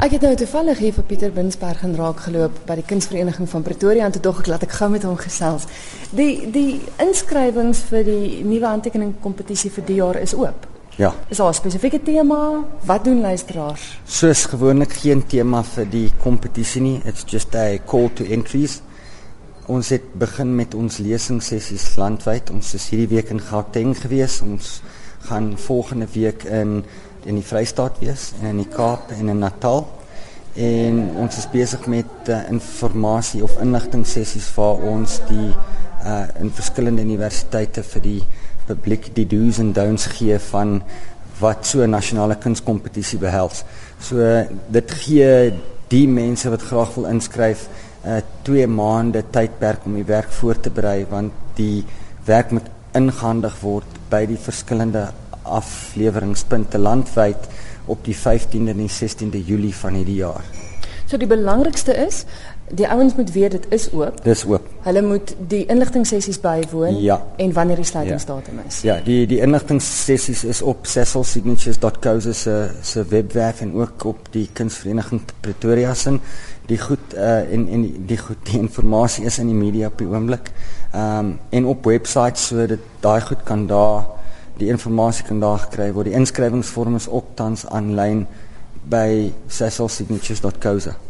Ek het nou toevallig hier vir Pieter Binsberg en raak geloop by die Kunsvereniging van Pretoria en toe dog ek laat ek gou met hom gesels. Die die inskrywings vir die nuwe handtekening kompetisie vir die jaar is oop. Ja. Is daar 'n spesifieke tema? Wat doen luisteraars? Soos gewoonlik geen tema vir die kompetisie nie. It's just a call to entries. Ons het begin met ons lesingssessies landwyd. Ons is hierdie week in Gauteng gewees. Ons gaan volgende week in in die Vrystaat wees en in die Kaap en in Natal. En ons is besig met uh, informasie of inligting sessies waar ons die uh in verskillende universiteite vir die publiek die do's en don'ts gee van wat so 'n nasionale kunskompetisie behels. So dit gee die mense wat graag wil inskryf 'n uh, 2 maande tydperk om die werk voor te berei want die werk moet ingehandig word by die verskillende afleweringspunte landwyd op die 15de en die 16de Julie van hierdie jaar. So die belangrikste is die ouens moet weet dit is oop. Dis oop. Hulle moet die inligtingsessies bywoon Ja. en wanneer die sluitingsdatum is. Ja, die die inligtingssessies is op cecilsignatures.co se se webwerf en ook op die Kunsvereniging Pretoria se. Die goed uh en en die, die goed die inligting is in die media op die oomblik. Ehm um, en op websites so dat daai goed kan daar die inligting kan daar gekry word. Die inskrywingsvorm is ook tans aanlyn by cecilsignatures.co.